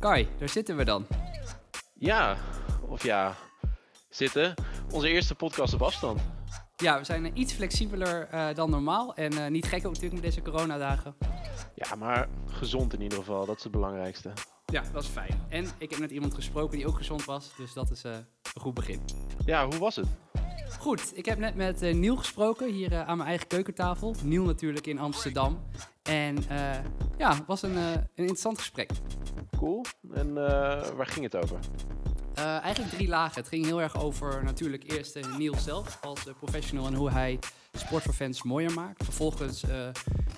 Kai, daar zitten we dan. Ja, of ja, zitten. Onze eerste podcast op afstand. Ja, we zijn eh, iets flexibeler eh, dan normaal. En eh, niet gek ook natuurlijk met deze coronadagen. Ja, maar gezond in ieder geval, dat is het belangrijkste. Ja, dat is fijn. En ik heb met iemand gesproken die ook gezond was, dus dat is een goed begin. Ja, hoe was het? Goed, ik heb net met Niel gesproken, hier aan mijn eigen keukentafel. Niel natuurlijk in Amsterdam. En ja, het was een, een interessant gesprek. Cool. En waar ging het over? eigenlijk drie lagen. Het ging heel erg over natuurlijk eerst Niel zelf als professional en hoe hij sport voor fans mooier maakt. Vervolgens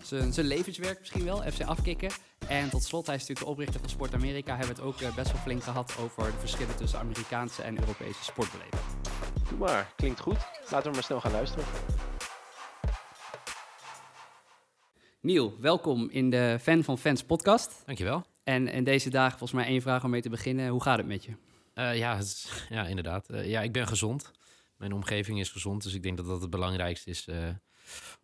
zijn levenswerk misschien wel, FC afkicken. En tot slot, hij is natuurlijk de oprichter van Sport Amerika. Hebben we het ook best wel flink gehad over de verschillen tussen Amerikaanse en Europese sportbeleving. Doe maar, klinkt goed. Laten we maar snel gaan luisteren. Niel, welkom in de Fan van Fans podcast. Dankjewel. En in deze dagen volgens mij één vraag om mee te beginnen. Hoe gaat het met je? Uh, ja, ja, inderdaad. Uh, ja, ik ben gezond. Mijn omgeving is gezond, dus ik denk dat dat het belangrijkste is uh,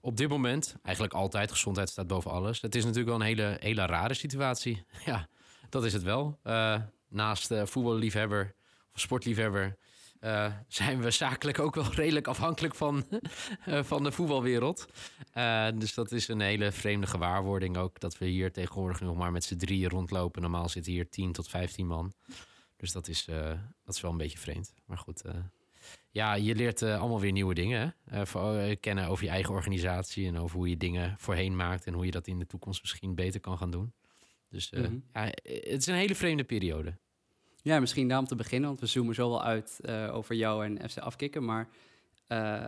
op dit moment. Eigenlijk altijd, gezondheid staat boven alles. Het is natuurlijk wel een hele, hele rare situatie. Ja, dat is het wel. naast voetballiefhebber of sportliefhebber uh, zijn we zakelijk ook wel redelijk afhankelijk van, uh, van de voetbalwereld. Uh, dus dat is een hele vreemde gewaarwording ook. Dat we hier tegenwoordig nog maar met z'n drieën rondlopen. Normaal zitten hier 10 tot 15 man. Dus dat is, dat is wel een beetje vreemd. Maar goed, ja, je leert allemaal weer nieuwe dingen. Hè? kennen over je eigen organisatie en over hoe je dingen voorheen maakt. En hoe je dat in de toekomst misschien beter kan gaan doen. Dus mm -hmm. ja, het is een hele vreemde periode. Ja, misschien daarom te beginnen, want we zoomen zo wel uit uh, over jou en FC Afkikken. Maar uh,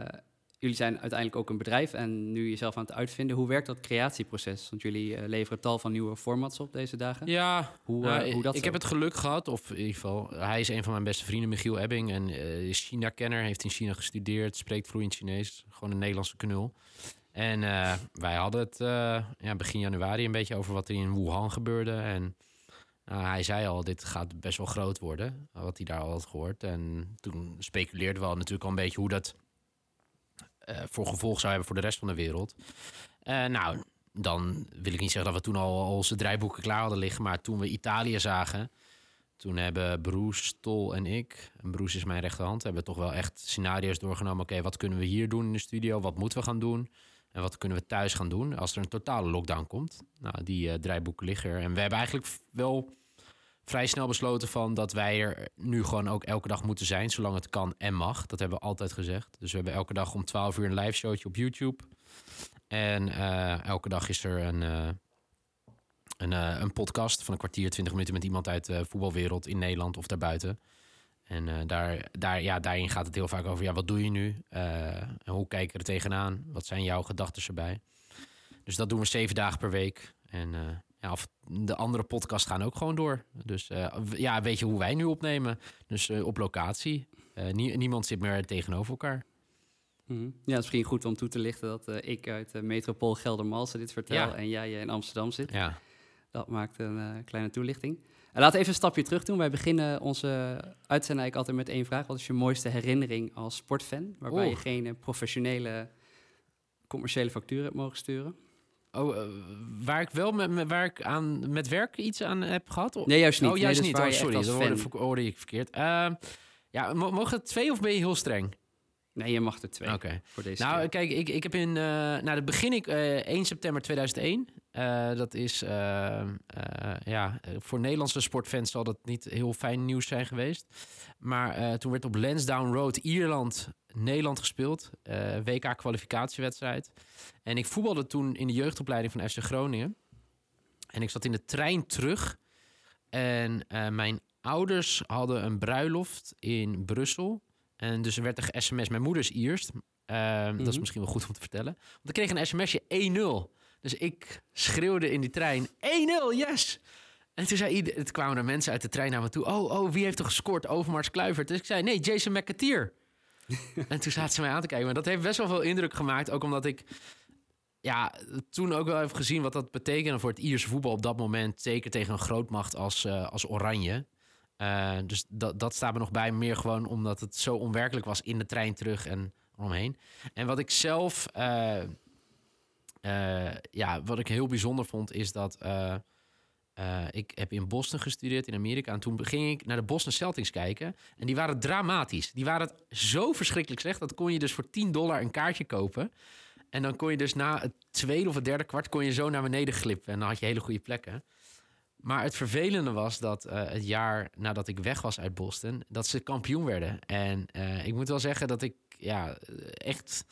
jullie zijn uiteindelijk ook een bedrijf en nu jezelf aan het uitvinden. Hoe werkt dat creatieproces? Want jullie uh, leveren tal van nieuwe formats op deze dagen. Ja, hoe, hoe dat ik heb het geluk gehad, of in ieder geval, hij is een van mijn beste vrienden, Michiel Ebbing. En is China-kenner, heeft in China gestudeerd, spreekt vloeiend Chinees. Gewoon een Nederlandse knul. En wij hadden het ja, begin januari een beetje over wat er in Wuhan gebeurde. En nou, hij zei al, dit gaat best wel groot worden, wat hij daar al had gehoord. En toen speculeerden we al natuurlijk al een beetje hoe dat uh, voor gevolg zou hebben voor de rest van de wereld. Uh, nou, dan wil ik niet zeggen dat we toen al onze draaiboeken klaar hadden liggen. Maar toen we Italië zagen, toen hebben Broes, Tol en ik, en Broes is mijn rechterhand, hebben toch wel echt scenario's doorgenomen. Oké, wat kunnen we hier doen in de studio? Wat moeten we gaan doen? En wat kunnen we thuis gaan doen als er een totale lockdown komt? Nou, die uh, draaiboeken liggen er. En we hebben eigenlijk wel vrij snel besloten van dat wij er nu gewoon ook elke dag moeten zijn, zolang het kan en mag. Dat hebben we altijd gezegd. Dus we hebben elke dag om 12 uur een live showtje op YouTube. En uh, elke dag is er een, uh, een, een podcast van een kwartier, 20 minuten met iemand uit de voetbalwereld in Nederland of daarbuiten. En daar, daar, ja, daarin gaat het heel vaak over, ja, wat doe je nu? en hoe kijk je er tegenaan? Wat zijn jouw gedachten erbij? Dus dat doen we zeven dagen per week. En ja, of de andere podcasts gaan ook gewoon door. Dus uh, ja, weet je hoe wij nu opnemen? Dus uh, op locatie. Uh, nie niemand zit meer tegenover elkaar. Mm -hmm. Ja, het is misschien goed om toe te lichten dat ik uit de metropool Geldermalsen dit vertel ja. en jij in Amsterdam zit. Ja. Dat maakt een kleine toelichting. En laten we even een stapje terug doen. Wij beginnen onze uitzending eigenlijk altijd met één vraag. Wat is je mooiste herinnering als sportfan? Waarbij je geen professionele commerciële factuur hebt mogen sturen? Oh, uh, waar ik wel met, met, waar ik aan, met werk iets aan heb gehad? Of? Nee, juist niet. Oh, juist nee, niet. Oh, sorry, dat hoorde, hoorde ik verkeerd. Uh, ja, mogen het twee of ben je heel streng? Nee, je mag er twee. Oké. Okay. Nou, keer. kijk, ik, ik heb in... Uh, nou, dat begin ik 1 september 2001. Dat is... ja, voor Nederlandse sportfans zal dat niet heel fijn nieuws zijn geweest. Maar toen werd op Lansdowne Road Ierland Nederland gespeeld. WK-kwalificatiewedstrijd. En ik voetbalde toen in de jeugdopleiding van FC Groningen. En ik zat in de trein terug. En mijn ouders hadden een bruiloft in Brussel. En dus er werd er sms. Mijn moeder is Ierst. Uh, mm-hmm. Dat is mhm. misschien wel goed om te vertellen. Want ik kreeg een sms'je 1-0. Dus ik schreeuwde in die trein: 1-0, yes! En toen zei ieder, het kwamen er mensen uit de trein naar me toe. Oh, oh, wie heeft er gescoord? Overmars Kluivert. Dus ik zei: nee, Jason McAteer en toen zaten ze mij aan te kijken. Maar dat heeft best wel veel indruk gemaakt. Ook omdat ik ja, toen ook wel heb gezien wat dat betekende voor het Ierse voetbal op dat moment. Zeker tegen een grootmacht als, uh, als Oranje. Uh, dus dat, dat staat me nog bij. Meer gewoon omdat het zo onwerkelijk was in de trein terug en omheen. En wat ik zelf, uh, ja, wat ik heel bijzonder vond, is dat ik heb in Boston gestudeerd, in Amerika. En toen ging ik naar de Boston Celtics kijken. En die waren dramatisch. Die waren zo verschrikkelijk slecht. Dat kon je dus voor 10 dollar een kaartje kopen. En dan kon je dus na het tweede of het derde kwart... kon je zo naar beneden glippen. En dan had je hele goede plekken. Maar het vervelende was dat het jaar nadat ik weg was uit Boston... dat ze kampioen werden. En ik moet wel zeggen dat ik ja, echt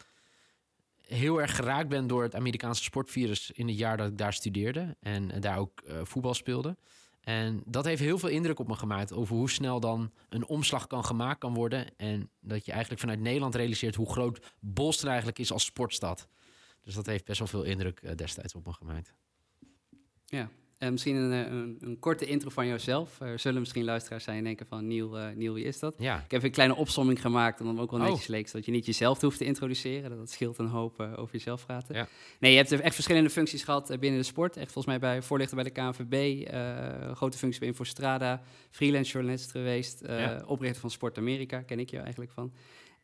heel erg geraakt ben door het Amerikaanse sportvirus in het jaar dat ik daar studeerde en daar ook uh, voetbal speelde. En dat heeft heel veel indruk op me gemaakt over hoe snel dan een omslag kan gemaakt kan worden. En dat je eigenlijk vanuit Nederland realiseert hoe groot Boston eigenlijk is als sportstad. Dus dat heeft best wel veel indruk uh, destijds op me gemaakt. Ja, uh, misschien een, eh, een, een, korte intro van jouzelf. Er zullen misschien luisteraars zijn en denken van... Niel, uh, Niel wie is dat? Ja. Ik heb een kleine opsomming gemaakt... en dan ook wel netjes oh. leek... zodat je niet jezelf hoeft te introduceren. Dat scheelt een hoop uh, over jezelf praten. Ja. Nee, je hebt echt verschillende functies gehad binnen de sport. Echt volgens mij bij voorlichter bij de KNVB... grote functies bij Infostrada... freelance journalist geweest... Ja. oprichter van Sport Amerika, ken ik je eigenlijk van...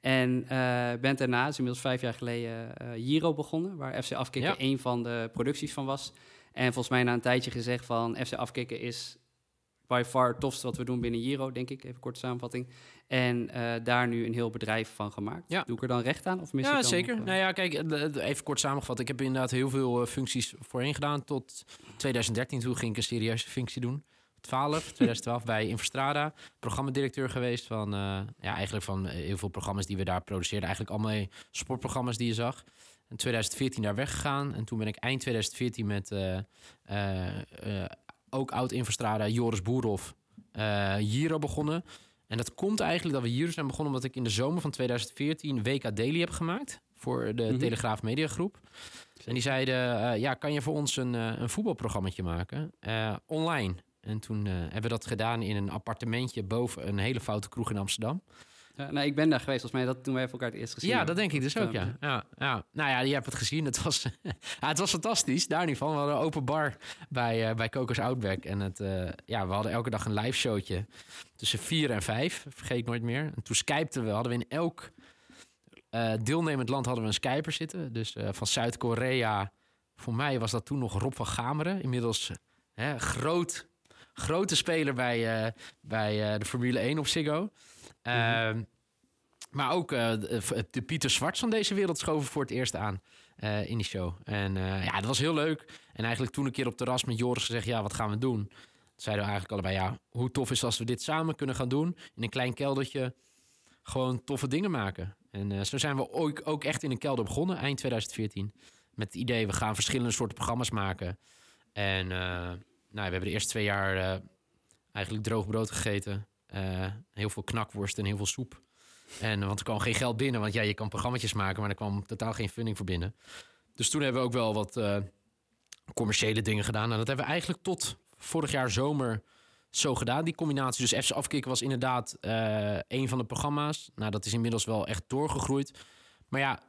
En uh, bent daarna, is inmiddels vijf jaar geleden, uh, Giro begonnen, waar FC Afkikken ja. een van de producties van was. En volgens mij na een tijdje gezegd van FC Afkikken is by far het tofste wat we doen binnen Giro, denk ik. Even korte samenvatting. En uh, daar nu een heel bedrijf van gemaakt. Ja. Doe ik er dan recht aan? Of mis ja, ik zeker. nou ja, kijk, even kort samengevat. Ik heb inderdaad heel veel uh, functies voorheen gedaan. Tot 2013, toen ging ik een serieuze functie doen. 12, 2012 bij Infostrada. Programmadirecteur geweest van, ja, eigenlijk van heel veel programma's die we daar produceerden. Eigenlijk allemaal sportprogramma's die je zag. In 2014 daar weggegaan. En toen ben ik eind 2014 met uh, uh, ook oud-Infostrada Joris Boerhoff Giro begonnen. En dat komt eigenlijk dat we hier zijn begonnen... omdat ik in de zomer van 2014 WK Daily heb gemaakt... voor de mm -hmm. Telegraaf Mediagroep. En die zeiden, ja, kan je voor ons een, een voetbalprogrammaatje maken? online. En toen hebben we dat gedaan in een appartementje... boven een hele foute kroeg in Amsterdam. Ja, nou, ik ben daar geweest. Volgens mij dat toen we even elkaar het eerst gezien Ja, dat denk ik dus ook, ja. ja. ja. Nou ja, je hebt het gezien. Het was, ja, het was fantastisch. Daar niet van. We hadden een open bar bij, uh, bij Kokos Outback. En het, uh, ja, we hadden elke dag een live showtje tussen vier en vijf. Vergeet ik nooit meer. En toen skypten we. Hadden we in elk uh, deelnemend land hadden we een skyper zitten. Dus van Zuid-Korea. Voor mij was dat toen nog Rob van Gameren. Inmiddels hè, groot, grote speler bij, bij de Formule 1 op Ziggo. Uh, maar ook uh, de, de, Pieter Zwarts van deze wereld schoven voor het eerst aan in die show. En ja, dat was heel leuk. En eigenlijk toen een keer op terras met Joris gezegd... ja, wat gaan we doen? Zeiden we eigenlijk allebei... ja, hoe tof is als we dit samen kunnen gaan doen... in een klein keldertje gewoon toffe dingen maken. En zo zijn we ook, ook echt in een kelder begonnen, eind 2014. Met het idee, we gaan verschillende soorten programma's maken. En nou, we hebben de eerste twee jaar eigenlijk droog brood gegeten... Uh, heel veel knakworst en heel veel soep. En, want er kwam geen geld binnen, want ja, je kan programma's maken, maar er kwam totaal geen funding voor binnen. Dus toen hebben we ook wel wat uh, commerciële dingen gedaan. En dat hebben we eigenlijk tot vorig jaar zomer zo gedaan, die combinatie. Dus FC Afkikken was inderdaad uh, een van de programma's. Nou, dat is inmiddels wel echt doorgegroeid. Maar ja,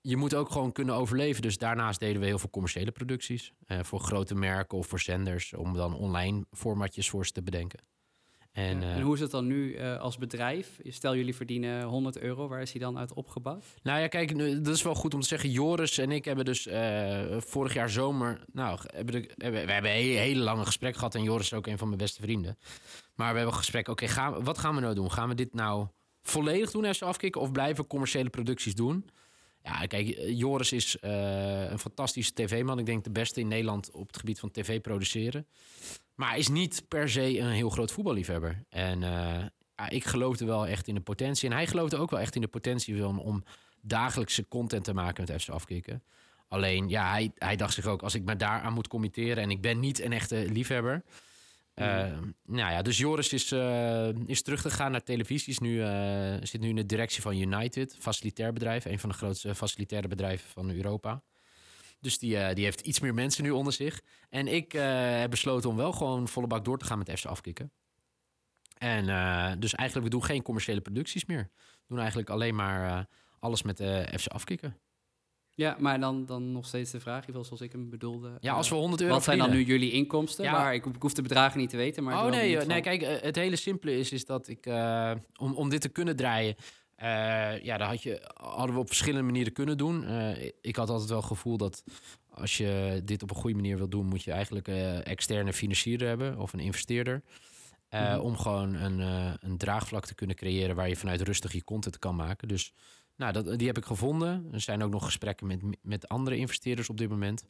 je moet ook gewoon kunnen overleven. Dus daarnaast deden we heel veel commerciële producties. Voor grote merken of voor zenders. Om dan online formatjes voor ze te bedenken. En, en, hoe is het dan nu uh, als bedrijf? Stel jullie verdienen 100 euro, waar is die dan uit opgebouwd? Nou ja, kijk, dat is wel goed om te zeggen. Joris en ik hebben dus uh, vorig jaar zomer. Nou, hebben de, we hebben een hele lange gesprek gehad. En Joris is ook een van mijn beste vrienden. Maar we hebben een gesprek. Oké, okay, wat gaan we nou doen? Gaan we dit nou volledig doen, even afkicken? Of blijven we commerciële producties doen? Ja, kijk, Joris is uh, een fantastische tv-man. Ik denk de beste in Nederland op het gebied van tv produceren. Maar is niet per se een heel groot voetballiefhebber. En uh, ja, ik geloofde wel echt in de potentie. En hij geloofde ook wel echt in de potentie om, om dagelijkse content te maken met FC Afkikken. Alleen, ja, hij, hij dacht zich ook, als ik me daaraan moet committeren... en ik ben niet een echte liefhebber... Uh, nou ja, dus Joris is, uh, is teruggegaan naar televisie. Is nu, uh, zit nu in de directie van United, facilitair bedrijf. Een van de grootste facilitaire bedrijven van Europa. Dus die, uh, die heeft iets meer mensen nu onder zich. En ik uh, heb besloten om wel gewoon volle bak door te gaan met FC afkicken. En uh, dus eigenlijk, we doen geen commerciële producties meer. We doen eigenlijk alleen maar alles met FC afkicken. Ja, maar dan, dan nog steeds de vraag, zoals ik hem bedoelde. Ja, als we 100 euro Wat zijn dan nu jullie inkomsten? Ja. Maar ik, ik, hoef de bedragen niet te weten. Maar oh nee, nee, kijk, het hele simpele is, is dat ik, om, om dit te kunnen draaien, ja, dat had je, hadden we op verschillende manieren kunnen doen. ik had altijd wel het gevoel dat als je dit op een goede manier wil doen, moet je eigenlijk uh, externe financier hebben of een investeerder. Mhm. Om gewoon een, een draagvlak te kunnen creëren waar je vanuit rustig je content kan maken. Dus nou, dat, die heb ik gevonden. Er zijn ook nog gesprekken met, met andere investeerders op dit moment.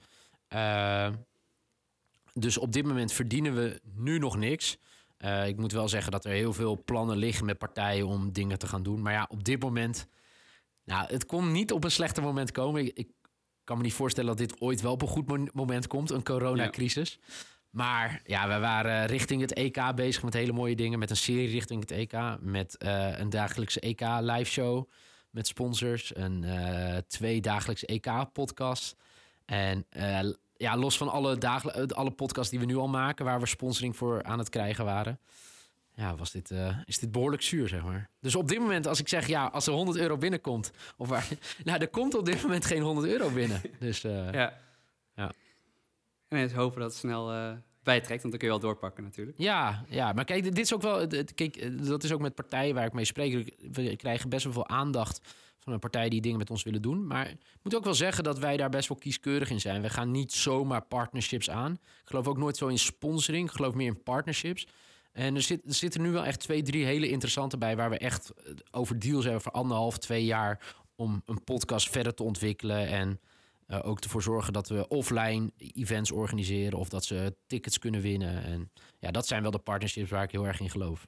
Dus op dit moment verdienen we nu nog niks. Uh, ik moet wel zeggen dat er heel veel plannen liggen met partijen om dingen te gaan doen. Maar ja, op dit moment. Nou, het kon niet op een slechter moment komen. Ik, ik kan me niet voorstellen dat dit ooit wel op een goed moment komt, een coronacrisis. Maar ja, we waren richting het EK bezig met hele mooie dingen. Met een serie richting het EK. Met uh, een dagelijkse EK live show met sponsors. Een uh, twee dagelijkse EK-podcasts. En uh, ja, los van alle, dagen, alle podcasts die we nu al maken, waar we sponsoring voor aan het krijgen waren. Ja, was dit, uh, is dit behoorlijk zuur, zeg maar. Dus op dit moment, als ik zeg, ja, als er 100 euro binnenkomt, of waar, nou, er komt op dit moment geen 100 euro binnen. Dus uh, ja. ja. En eens hopen dat het snel uh, bijtrekt, want dan kun je wel doorpakken natuurlijk. Ja, ja, maar kijk, dit is ook wel, kijk, dat is ook met partijen waar ik mee spreek. We krijgen best wel veel aandacht een partij die dingen met ons willen doen. Maar ik moet ook wel zeggen dat wij daar best wel kieskeurig in zijn. We gaan niet zomaar partnerships aan. Ik geloof ook nooit zo in sponsoring. Ik geloof meer in partnerships. En er, zit, er zitten nu wel echt twee, drie hele interessante bij... waar we echt eh, over deals hebben voor anderhalf, twee jaar... om een podcast verder te ontwikkelen en... Uh, ook ervoor zorgen dat we offline events organiseren of dat ze tickets kunnen winnen. En ja, dat zijn wel de partnerships waar ik heel erg in geloof.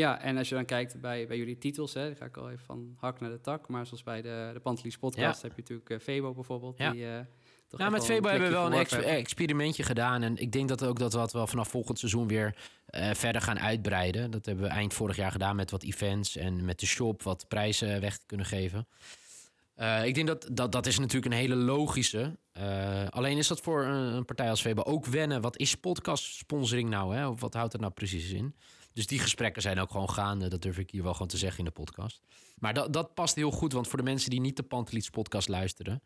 Ja, en als je dan kijkt bij, bij jullie titels, hè, dan ga ik al even van hak naar de tak. Maar zoals bij de, de Pantelies podcast heb je natuurlijk uh, Febo bijvoorbeeld. Ja. Die, uh, nou, met Febo hebben we wel een experimentje gedaan. En ik denk dat ook dat we dat wel vanaf volgend seizoen weer uh, verder gaan uitbreiden. Dat hebben we eind vorig jaar gedaan met wat events en met de shop wat prijzen weg kunnen geven. ik denk dat, dat dat is natuurlijk een hele logische. alleen is dat voor een, een, partij als Febo ook wennen. Wat is podcast sponsoring nou? Hè? Of wat houdt het nou precies in? Dus die gesprekken zijn ook gewoon gaande. Dat durf ik hier wel gewoon te zeggen in de podcast. Maar dat, dat past heel goed, want voor de mensen die niet de Panteliets podcast luisteren...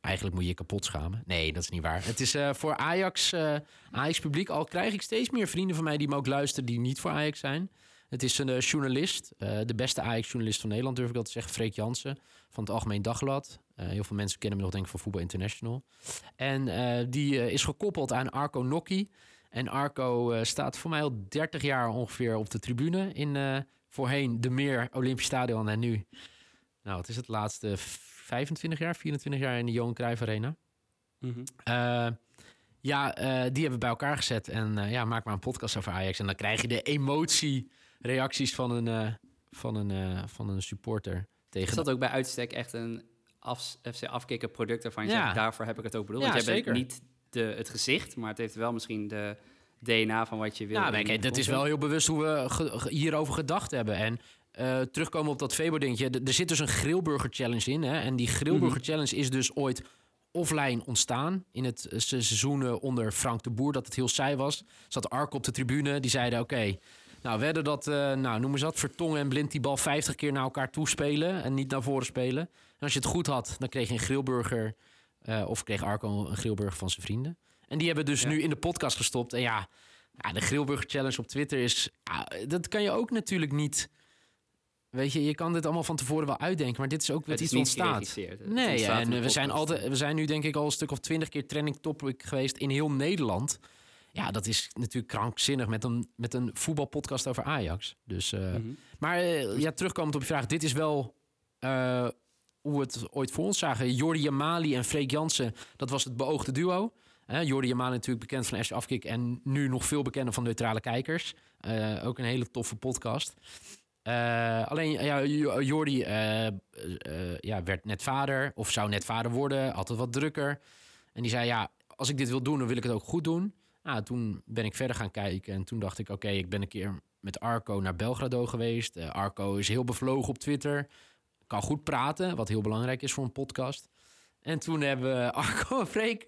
Eigenlijk moet je je kapot schamen. Nee, dat is niet waar. Het is uh, voor Ajax, uh, Ajax publiek. Al krijg ik steeds meer vrienden van mij die me ook luisteren die niet voor Ajax zijn. Het is een uh, journalist, de beste Ajax-journalist van Nederland, durf ik wel te zeggen. Freek Jansen van het Algemeen Dagblad. heel veel mensen kennen me nog denk ik van Voetbal International. En die is gekoppeld aan Arco Nokki. En Arco uh, staat voor mij al 30 jaar ongeveer op de tribune in uh, voorheen de Meer Olympisch Stadion en nu. Nou, het is het laatste 25 jaar, 24 jaar in de Johan Cruijff Arena. Mm -hmm. uh, ja, die hebben we bij elkaar gezet en ja, maak maar een podcast over Ajax. En dan krijg je de emotiereacties van een, van een, van een supporter. Tegen is dat ook bij uitstek echt een af, FC afkikker product waarvan je ja. zegt, daarvoor heb ik het ook bedoeld? Ja, Want jij zeker. bent niet de, het gezicht, maar het heeft wel misschien de DNA van wat je wil. Ja, nee, dat is wel heel bewust hoe we hierover gedacht hebben. En uh, terugkomen op dat Febo-dingetje. Er zit dus een Grillburger Challenge in. Hè? En die Grillburger mhm. Challenge is dus ooit offline ontstaan. In het seizoen onder Frank de Boer, dat het heel saai was. Zat Ark op de tribune, die zeiden... oké, nou, werden dat, uh, nou, noem eens dat, Vertongen en Blind die bal 50 keer naar elkaar toespelen... en niet naar voren spelen. En als je het goed had, dan kreeg je een Grillburger uh, of kreeg Arco een grillburger van zijn vrienden. En die hebben dus nu in de podcast gestopt. En ja, ja de grillburger challenge op Twitter is... dat kan je ook natuurlijk niet... Weet je, je kan dit allemaal van tevoren wel uitdenken, maar dit is ook wat iets ontstaat. Nee, en we zijn, altijd, we zijn nu denk ik al een stuk of twintig keer trending topic geweest in heel Nederland. Ja, dat is natuurlijk krankzinnig met een, met een voetbalpodcast over Ajax. Dus, uh, mm -hmm. Maar uh, ja, terugkomend op je vraag, dit is wel uh, hoe we het ooit voor ons zagen. Jordi Jamali en Freek Jansen, dat was het beoogde duo. Jordi Jamali natuurlijk bekend van Ash Afkik en nu nog veel bekender van Neutrale Kijkers. Uh, ook een hele toffe podcast. Uh, alleen, ja, Jordi uh, ja, werd net vader of zou net vader worden, altijd wat drukker. En die zei, ja, als ik dit wil doen, dan wil ik het ook goed doen. Nou, toen ben ik verder gaan kijken en toen dacht ik, oké, ik ben een keer met Arco naar Belgrado geweest. Arco is heel bevlogen op Twitter kan goed praten, wat heel belangrijk is voor een podcast. En toen hebben we Arco en Freek.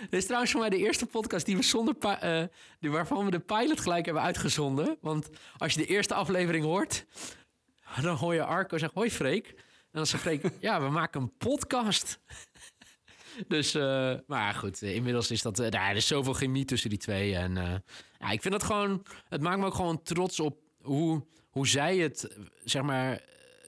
Dit is trouwens voor mij de eerste podcast die we zonder uh, die waarvan we de pilot gelijk hebben uitgezonden. Want als je de eerste aflevering hoort, dan hoor je Arco zeggen: Hoi Freek. En dan zegt Freek: Ja, we maken een podcast. dus, uh, maar goed, inmiddels is dat. Uh, er is zoveel chemie tussen die twee. En ja, ik vind dat gewoon. Het maakt me ook gewoon trots op hoe hoe zij het, zeg maar,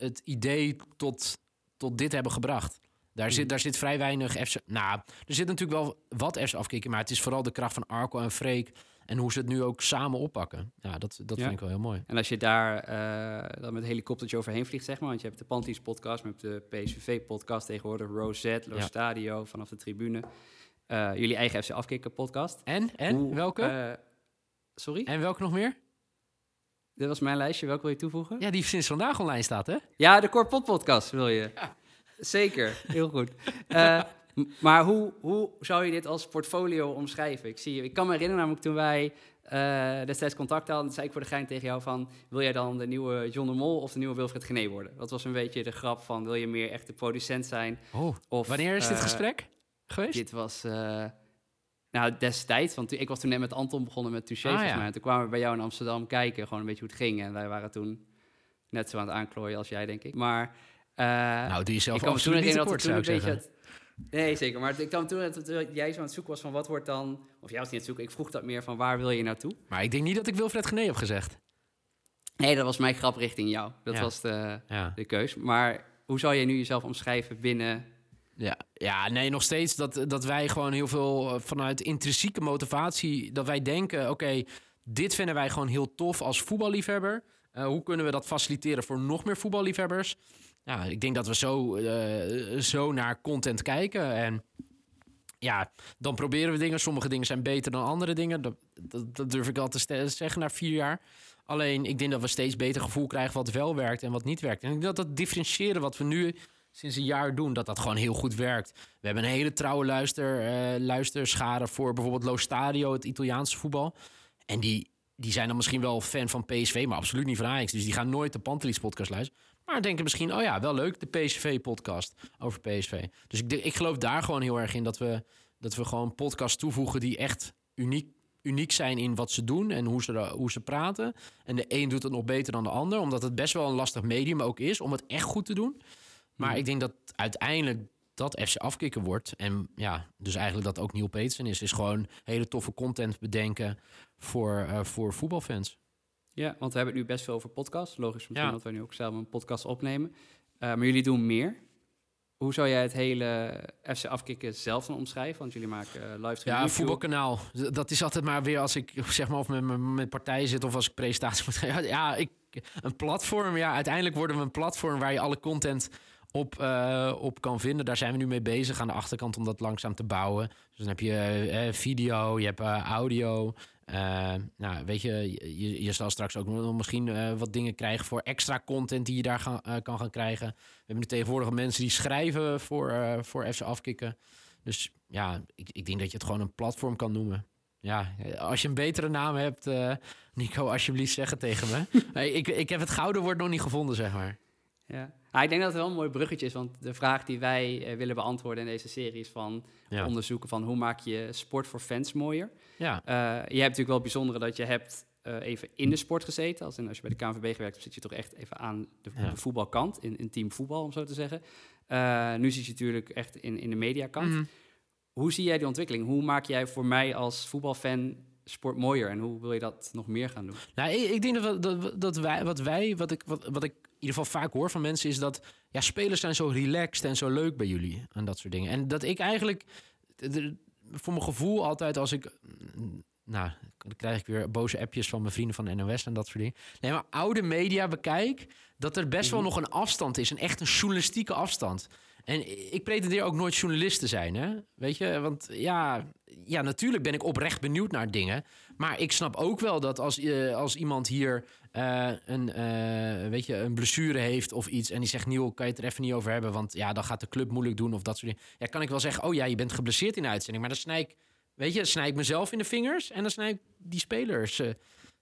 het idee tot, tot dit hebben gebracht. Daar, zit, mhm. daar zit vrij weinig FC... Nou, er zit natuurlijk wel wat FC afkicken, maar het is vooral de kracht van Arco en Freek en hoe ze het nu ook samen oppakken. Ja, dat, dat vind ik wel heel mooi. En als je daar uh, dan met een helikoptertje overheen vliegt, zeg maar, want je hebt de Panties podcast, met de PSV podcast tegenwoordig, Rosette, Lo Stadio, vanaf de tribune. Uh, jullie eigen FC Afkikken podcast. En? En? welke? Uh, sorry? En welke nog meer? Dit was mijn lijstje. Welke wil je toevoegen? Ja, die sinds vandaag online staat, hè? Ja, de Corpot podcast wil je. Ja. Zeker, heel goed. Uh, maar hoe, hoe zou je dit als portfolio omschrijven? Ik, zie, ik kan me herinneren namelijk toen wij uh, destijds contact hadden, zei ik voor de gein tegen jou van... wil jij dan de nieuwe John de Mol of de nieuwe Wilfred Gené worden? Dat was een beetje de grap van, wil je meer echt de producent zijn? Oh, of, wanneer is dit uh, gesprek geweest? Dit was... Uh, nou, destijds, want ik was toen net met Anton begonnen met Touché, ah, ja. Toen kwamen we bij jou in Amsterdam kijken, gewoon een beetje hoe het ging. En wij waren toen net zo aan het aanklooien als jij, denk ik. Maar... nou, die je zelf absoluut niet tekort, zou ik zeggen. Nee, zeker. Maar ik kwam toen dat jij zo aan het zoeken was van wat wordt dan... Of jij was niet aan het zoeken, ik vroeg dat meer van waar wil je naartoe? Maar ik denk niet dat ik Wilfred Gené heb gezegd. Nee, dat was mijn grap richting jou. Dat was de, de keus. Maar hoe zou je nu jezelf omschrijven binnen... Ja, ja, nee, nog steeds dat, dat wij gewoon heel veel eh, vanuit intrinsieke motivatie... dat wij denken, oké, dit vinden wij gewoon heel tof als voetballiefhebber. Uh, hoe kunnen we dat faciliteren voor nog meer voetballiefhebbers? ja, ik denk dat we zo, uh, zo naar content kijken. En ja, dan proberen we dingen. Sommige dingen zijn beter dan andere dingen. Dat, dat, durf ik al te zeggen na vier jaar. Alleen, ik denk dat we steeds beter gevoel krijgen wat wel werkt en wat niet werkt. En ik denk dat dat differentiëren wat we nu sinds een jaar doen, dat dat gewoon heel goed werkt. We hebben een hele trouwe luister, uh, luisterschade voor bijvoorbeeld Lo Stadio, het Italiaanse voetbal. En die, die zijn dan misschien wel fan van PSV, maar absoluut niet van Ajax. Dus die gaan nooit de Pantelis podcast luisteren. Maar denken misschien, oh ja, wel leuk, de PSV-podcast over PSV. Dus ik, ik geloof daar gewoon heel erg in dat we, dat we gewoon podcasts toevoegen die echt uniek, uniek zijn in wat ze doen en hoe ze, hoe ze praten. En de een doet het nog beter dan de ander, omdat het best wel een lastig medium ook is om het echt goed te doen. Maar hmm. ik denk dat uiteindelijk dat FC afkicken wordt. En ja, dus eigenlijk dat ook Neil Petersen is. Is gewoon hele toffe content bedenken voor, uh, voor voetbalfans. Ja, want we hebben het nu best veel over podcasts. Logisch misschien ja. dat we nu ook zelf een podcast opnemen. Uh, maar jullie doen meer. Hoe zou jij het hele FC Afkikken zelf dan omschrijven? Want jullie maken uh, live Ja, een voetbalkanaal. Dat is altijd maar weer als ik zeg maar of met, met partijen zit of als ik presentaties moet geven. Ja, ik, een platform. Ja, uiteindelijk worden we een platform waar je alle content op, uh, op kan vinden. Daar zijn we nu mee bezig aan de achterkant om dat langzaam te bouwen. Dus dan heb je uh, video, je hebt audio, nou, weet je, je, je zal straks ook nog misschien wat dingen krijgen voor extra content die je daar gaan, kan gaan krijgen. We hebben nu tegenwoordig mensen die schrijven voor, voor FC Afkikken. Dus ja, ik, ik denk dat je het gewoon een platform kan noemen. Ja, als je een betere naam hebt, Nico, alsjeblieft zeg het tegen me. ik, ik heb het gouden woord nog niet gevonden, zeg maar. Ja. Ik denk dat het wel een mooi bruggetje is, want de vraag die wij uh, willen beantwoorden in deze serie is van onderzoeken van hoe maak je sport voor fans mooier. Ja. Uh, je hebt natuurlijk wel het bijzondere dat je hebt uh, even in de sport gezeten. Als, in, als je bij de KNVB gewerkt hebt, zit je toch echt even aan de, de voetbalkant, in, in team voetbal om zo te zeggen. nu zit je natuurlijk echt in, in de mediakant. Mm. Hoe zie jij die ontwikkeling? Hoe maak jij voor mij als voetbalfan sport mooier en hoe wil je dat nog meer gaan doen? Nou, ik, ik denk dat, dat, dat, wij, wat wij, wat ik, wat, wat ik ieder geval vaak hoor van mensen, is dat ja, spelers zijn zo relaxed en zo leuk bij jullie en dat soort dingen. En dat ik eigenlijk, voor mijn gevoel altijd als ik, nou, dan krijg ik weer boze appjes van mijn vrienden van de NOS en dat soort dingen. Nee, maar oude media bekijk, dat er best wel mhm. nog een afstand is, een echt een journalistieke afstand. En ik pretendeer ook nooit journalist te zijn, hè? Weet je, want ja, ja, natuurlijk ben ik oprecht benieuwd naar dingen. Maar ik snap ook wel dat als, uh, als iemand hier uh, een, uh, weet je, een blessure heeft of iets... en die zegt, Niel, kan je het er even niet over hebben... want ja, dan gaat de club moeilijk doen of dat soort dingen. Ja, kan ik wel zeggen, oh ja, je bent geblesseerd in de uitzending... maar dan snij ik, weet je, snij ik mezelf in de vingers... en dan snij ik die spelers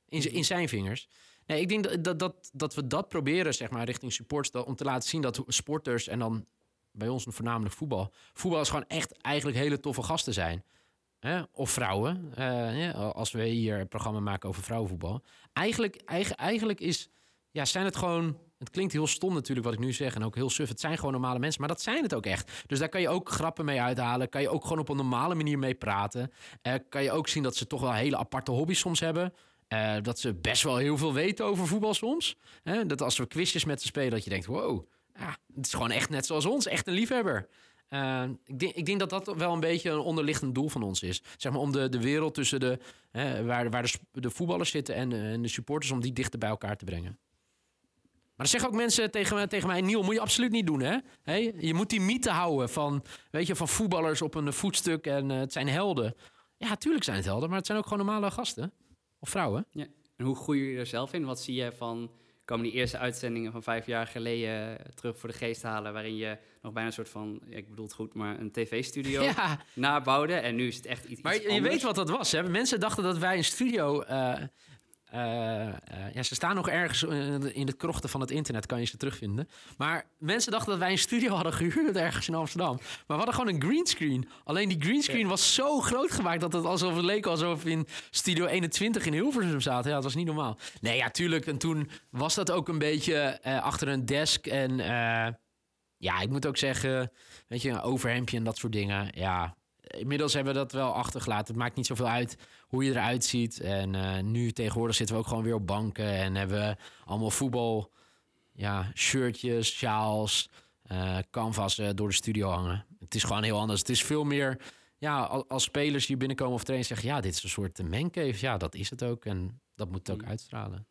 in, in zijn vingers. Nee, ik denk dat, dat, dat, dat we dat proberen, zeg maar, richting supports... om te laten zien dat sporters en dan bij ons voornamelijk voetbal. Voetbal is gewoon echt eigenlijk hele toffe gasten zijn. Hè? Of vrouwen. Uh, als we hier een programma maken over vrouwenvoetbal. Eigenlijk, eigen, eigenlijk is, ja, zijn het gewoon. Het klinkt heel stom natuurlijk wat ik nu zeg en ook heel suf. Het zijn gewoon normale mensen, maar dat zijn het ook echt. Dus daar kan je ook grappen mee uithalen. Kan je ook gewoon op een normale manier mee praten. Uh, kan je ook zien dat ze toch wel hele aparte hobby's soms hebben. Uh, dat ze best wel heel veel weten over voetbal soms. Dat als we quizjes met ze spelen, dat je denkt: wow, ja, het is gewoon echt net zoals ons, echt een liefhebber. Uh, ik, denk, ik denk dat dat wel een beetje een onderliggend doel van ons is. Zeg maar om de, de wereld tussen de, waar, waar de, de voetballers zitten en, en de supporters, om die dichter bij elkaar te brengen. Maar dan zeggen ook mensen tegen, tegen mij: Niel, moet je absoluut niet doen. Hè? Hey, je moet die mythe houden van, weet je, van voetballers op een voetstuk en uh, het zijn helden. Ja, tuurlijk zijn het helden, maar het zijn ook gewoon normale gasten. Of vrouwen. Ja. En hoe groei je er zelf in? Wat zie je van komen die eerste uitzendingen van vijf jaar geleden terug voor de geest halen, waarin je nog bijna een soort van, ik bedoel het goed, maar een tv-studio ja. nabouwde. En nu is het echt iets. Maar je weet wat dat was. Hè? Mensen dachten dat wij een studio uh, uh, ja, ze staan nog ergens in de krochten van het internet, kan je ze terugvinden. Maar mensen dachten dat wij een studio hadden gehuurd ergens in Amsterdam. Maar we hadden gewoon een greenscreen. Alleen die greenscreen was zo groot gemaakt dat het alsof het leek alsof we in Studio 21 in Hilversum zaten. Ja, dat was niet normaal. Nee, ja, tuurlijk. En toen was dat ook een beetje achter een desk. En ja, ik moet ook zeggen, weet je, een overhemdje en dat soort dingen. Ja, inmiddels hebben we dat wel achtergelaten. Het maakt niet zoveel uit hoe je eruit ziet. En uh, nu tegenwoordig zitten we ook gewoon weer op banken en hebben we allemaal voetbal, ja, shirtjes, sjaals, uh, canvassen door de studio hangen. Het is gewoon heel anders. Het is veel meer, ja, als spelers hier binnenkomen of trainers zeggen, ja, dit is een soort mancave. Ja, dat is het ook en dat moet het ook mm. uitstralen.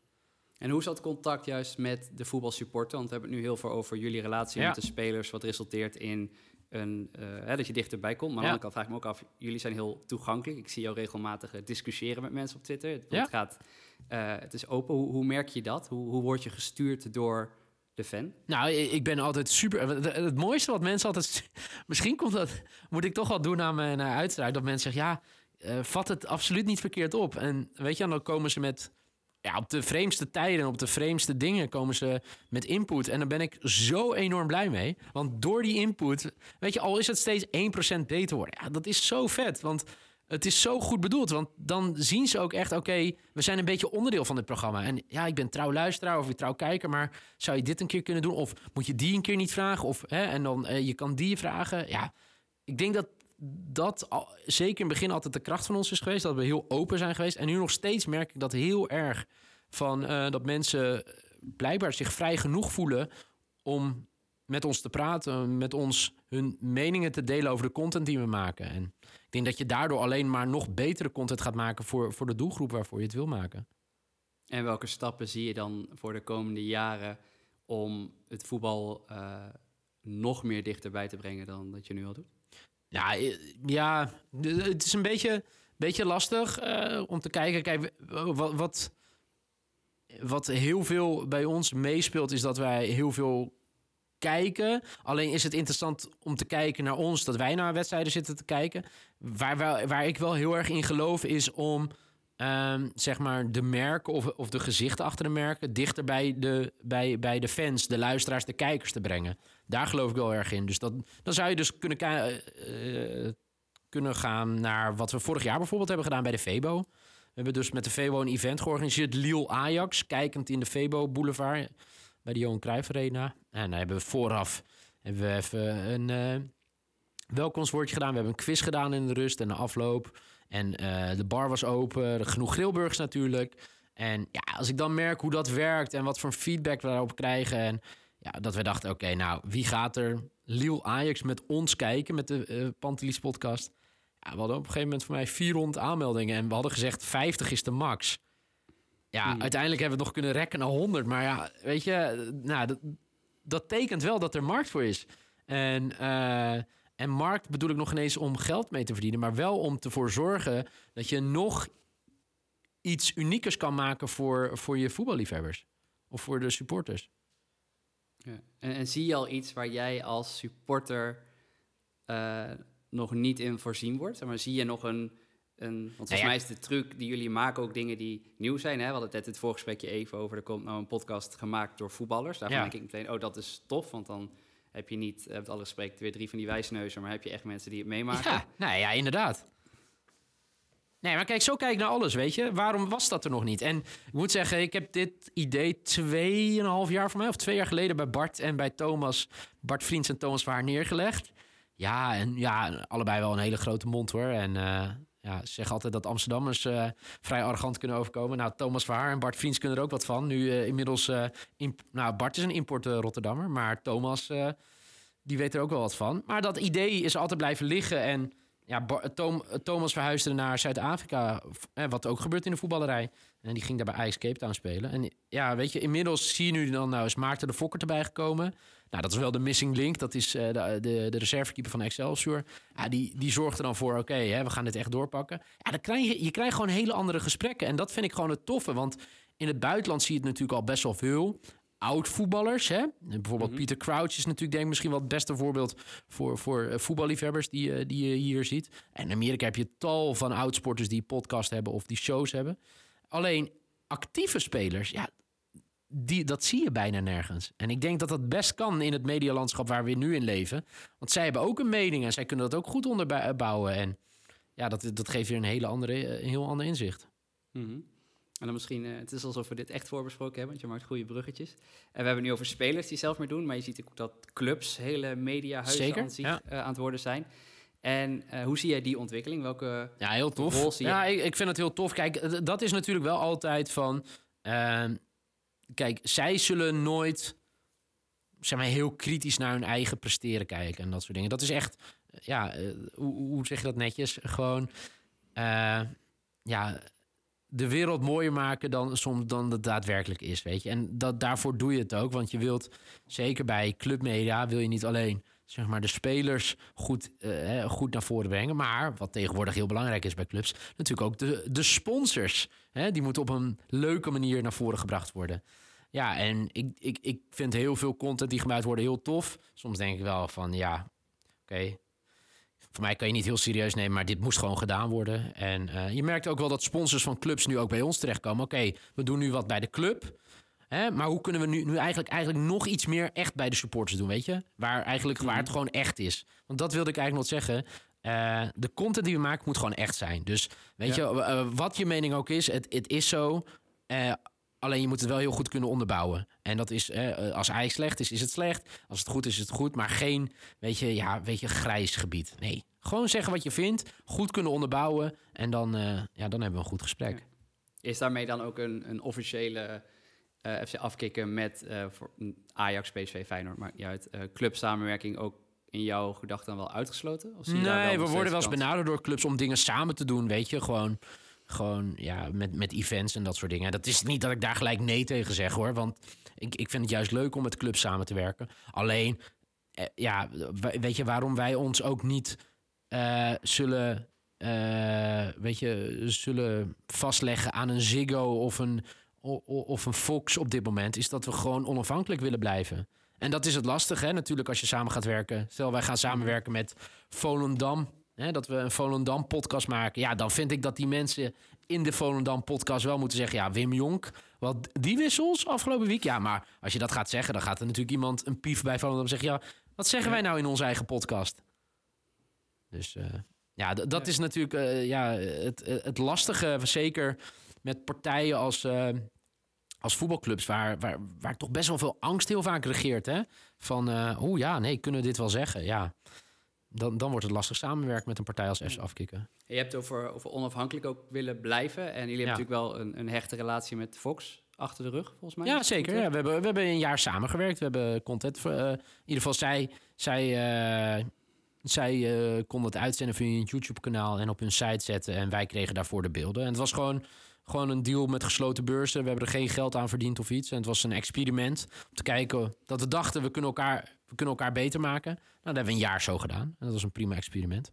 En hoe is dat contact juist met de voetbalsupporter? Want we hebben het nu heel veel over jullie relatie met de spelers, wat resulteert in een, uh, hè, dat je dichterbij komt. Maar aan de andere kant vraag ik me ook af, jullie zijn heel toegankelijk. Ik zie jou regelmatig uh, discussiëren met mensen op Twitter. Het, ja. gaat, uh, het is open. Hoe, hoe, merk je dat? Hoe, hoe word je gestuurd door de fan? Nou, ik ben altijd super. Het, mooiste wat mensen altijd. Misschien komt dat. Moet ik toch wel doen aan mijn uitstraling. Dat mensen zeggen: ja, vat het absoluut niet verkeerd op. En weet je, dan komen ze met ja, op de vreemdste tijden, op de vreemdste dingen komen ze met input. En daar ben ik zo enorm blij mee. Want door die input, weet je, al is het steeds 1% beter worden. Ja, dat is zo vet. Want het is zo goed bedoeld. Want dan zien ze ook echt, oké, we zijn een beetje onderdeel van dit programma. En ja, ik ben trouw luisteraar of ik trouw kijker, maar zou je dit een keer kunnen doen? Of moet je die een keer niet vragen? Of, hè, en dan, uh, je kan die vragen. Ja, ik denk dat dat zeker in het begin altijd de kracht van ons is geweest. Dat we heel open zijn geweest. En nu nog steeds merk ik dat heel erg. Van, uh, dat mensen blijkbaar zich vrij genoeg voelen om met ons te praten, met ons hun meningen te delen over de content die we maken. En ik denk dat je daardoor alleen maar nog betere content gaat maken voor, voor de doelgroep waarvoor je het wil maken. En welke stappen zie je dan voor de komende jaren om het voetbal uh, nog meer dichterbij te brengen dan dat je nu al doet? Ja, eh, ja het is een beetje, beetje lastig uh, om te kijken. Kijk, wat, wat, wat heel veel bij ons meespeelt, is dat wij heel veel kijken. Alleen is het interessant om te kijken naar ons, dat wij naar wedstrijden zitten te kijken. Waar, waar, waar ik wel heel erg in geloof, is om um, zeg maar de merken of, of de gezichten achter de merken dichter bij de, bij, bij de fans, de luisteraars, de kijkers te brengen. Daar geloof ik wel erg in. Dus dat, dan zou je dus kunnen, uh, kunnen gaan naar wat we vorig jaar bijvoorbeeld hebben gedaan bij de Febo. We hebben dus met de Febo een event georganiseerd, Lille Ajax, kijkend in de Febo Boulevard bij de Johan Cruijff Arena. En dan hebben we vooraf hebben we even een uh, welkomstwoordje gedaan. We hebben een quiz gedaan in de rust en de afloop. En uh, de bar was open, genoeg grillburgers natuurlijk. En ja, als ik dan merk hoe dat werkt en wat voor feedback we daarop krijgen. En ja, dat we dachten, oké, nou, wie gaat er Liel Ajax met ons kijken met de uh, Pantelis podcast? Ja, we hadden op een gegeven moment voor mij 400 aanmeldingen en we hadden gezegd 50 is de max. Ja, hmm. uiteindelijk hebben we het nog kunnen rekken naar 100. Maar ja, weet je, nou, dat, dat tekent wel dat er markt voor is. En, uh, en markt bedoel ik nog ineens om geld mee te verdienen, maar wel om ervoor zorgen dat je nog iets uniekers kan maken voor, voor je voetballiefhebbers of voor de supporters. Ja. En, en, zie je al iets waar jij als supporter uh, nog niet in voorzien wordt? Maar zie je nog een, een want volgens nou mij is de truc die jullie maken ook dingen die nieuw zijn. Hè? We hadden het net het voorgesprekje even over, er komt nou een podcast gemaakt door voetballers. Daarvan denk ik meteen, oh dat is tof, want dan heb je niet, met alle respect, weer drie van die wijsneuzen, maar heb je echt mensen die het meemaken. Ja, nou ja, inderdaad. Nee, maar kijk, zo kijk ik naar alles, weet je. Waarom was dat er nog niet? En ik moet zeggen, ik heb dit idee tweeënhalf jaar voor mij... of twee jaar geleden bij Bart en bij Thomas... Bart Vriends en Thomas Waar neergelegd. Ja, en ja, allebei wel een hele grote mond, hoor. En uh, ja, ze zeggen altijd dat Amsterdammers vrij arrogant kunnen overkomen. Nou, Thomas Verhaar en Bart Vriends kunnen er ook wat van. Nu inmiddels, nou, Bart is een import Rotterdammer, maar Thomas, die weet er ook wel wat van. Maar dat idee is altijd blijven liggen en ja, Tom, Thomas verhuisde naar Zuid-Afrika, wat ook gebeurt in de voetballerij. En die ging daar bij Cape Town spelen. En ja, weet je, inmiddels zie je nu dan, nou is Maarten de Fokker erbij gekomen. Nou, dat is wel de missing link. Dat is uh, de, de, de reservekeeper van Excelsior. Ja, die, die zorgt er dan voor, oké, okay, we gaan dit echt doorpakken. Ja, dan krijg je, je krijgt gewoon hele andere gesprekken. En dat vind ik gewoon het toffe, want in het buitenland zie je het natuurlijk al best wel veel oud-voetballers. Hè? Bijvoorbeeld mhm. Peter Crouch is natuurlijk denk ik misschien wel het beste voorbeeld voor, voor eh, voetballiefhebbers die, uh, die je hier ziet. En in Amerika heb je tal van oudsporters die podcast hebben of die shows hebben. Alleen actieve spelers, ja, die, dat zie je bijna nergens. En ik denk dat dat best kan in het medialandschap waar we nu in leven. Want zij hebben ook een mening en zij kunnen dat ook goed onderbouwen. En ja, dat, dat geeft weer een, hele andere, een heel ander inzicht. Mm en dan misschien, uh, het is alsof we dit echt voorbesproken hebben, want je maakt goede bruggetjes. En we hebben nu over spelers die zelf meer doen, maar je ziet ook dat clubs, hele mediahuizen Zeker, aan, zich, ja. uh, aan het worden zijn. En uh, hoe zie jij die ontwikkeling? Welke ja, heel tof. Ja, ik, ik, vind het heel tof. Kijk, dat is natuurlijk wel altijd van. Kijk, zij zullen nooit zeg maar, heel kritisch naar hun eigen presteren kijken en dat soort dingen. Dat is echt, ja, hoe, hoe zeg je dat netjes? Gewoon, ja de wereld mooier maken dan soms dan het daadwerkelijk is, weet je. En dat, daarvoor doe je het ook, want je wilt, zeker bij clubmedia, wil je niet alleen zeg maar, de spelers goed, uh, goed naar voren brengen. Maar wat tegenwoordig heel belangrijk is bij clubs, natuurlijk ook de, de sponsors. Hè, die moeten op een leuke manier naar voren gebracht worden. Ja, en ik, ik, ik vind heel veel content die gemaakt worden heel tof. Soms denk ik wel van ja, oké, voor mij kan je niet heel serieus nemen, maar dit moest gewoon gedaan worden. En uh, je merkt ook wel dat sponsors van clubs nu ook bij ons terechtkomen. Oké, we doen nu wat bij de club. Hè, maar hoe kunnen we nu, nu eigenlijk, eigenlijk nog iets meer echt bij de supporters doen, weet je? Waar, eigenlijk, waar het mhm. gewoon echt is. Want dat wilde ik eigenlijk nog zeggen. Uh, de content die we maken moet gewoon echt zijn. Dus weet je, uh, wat je mening ook is, het, het is zo. Uh, Alleen je moet het wel heel goed kunnen onderbouwen. En dat is, eh, als hij slecht is, is het slecht. Als het goed is, is het goed. Maar geen, weet je, ja, weet je, grijs gebied. Nee, gewoon zeggen wat je vindt. Goed kunnen onderbouwen. En dan, ja, dan hebben we een goed gesprek. Is daarmee dan ook een, een officiële FC afkicken met voor Ajax, PSV, Feyenoord, maar ja, het clubsamenwerking ook in jouw gedachten wel uitgesloten? Of zie je nee, we worden wel eens benaderd door clubs om dingen samen te doen, weet je, gewoon gewoon ja, met, met events en dat soort dingen. Dat is niet dat ik daar gelijk nee tegen zeg hoor. Want ik, ik vind het juist leuk om met clubs samen te werken. Alleen, eh, ja, weet je waarom wij ons ook niet uh, zullen, uh, weet je, zullen vastleggen aan een Ziggo of een, of een Fox op dit moment, is dat we gewoon onafhankelijk willen blijven. En dat is het lastige, hè? natuurlijk, als je samen gaat werken. Stel, wij gaan samenwerken met Volendam hè, dat we een Volendam podcast maken. Ja, dan vind ik dat die mensen in de Volendam podcast wel moeten zeggen... ja, Wim Jonk, wat die wissels afgelopen week... ja, maar als je dat gaat zeggen, dan gaat er natuurlijk iemand een pief bij Volendam zeggen... ja, wat zeggen wij nou in onze eigen podcast? Dus uh, ja, dat is natuurlijk uh, ja, het, het lastige, zeker met partijen als... Uh, als voetbalclubs, waar, waar, waar toch best wel veel angst heel vaak regeert. Hè? Van, uh, ja, nee, kunnen we dit wel zeggen? Ja, dan, dan wordt het lastig samenwerken met een partij als FC Afkikken. Je hebt over, over onafhankelijk ook willen blijven. En jullie hebben natuurlijk wel een, een hechte relatie met Fox achter de rug, volgens mij. Ja, zeker. Ja, we, hebben, we hebben een jaar samengewerkt. We hebben content... Uh, in ieder geval, zij, zij, uh, zij uh, konden het uitzenden via een YouTube-kanaal... en op hun site zetten. En wij kregen daarvoor de beelden. En het was gewoon, gewoon een deal met gesloten beurzen. We hebben er geen geld aan verdiend of iets. En het was een experiment om te kijken... dat we dachten, we kunnen elkaar we kunnen elkaar beter maken. Nou, dat hebben we een jaar zo gedaan. En dat was een prima experiment.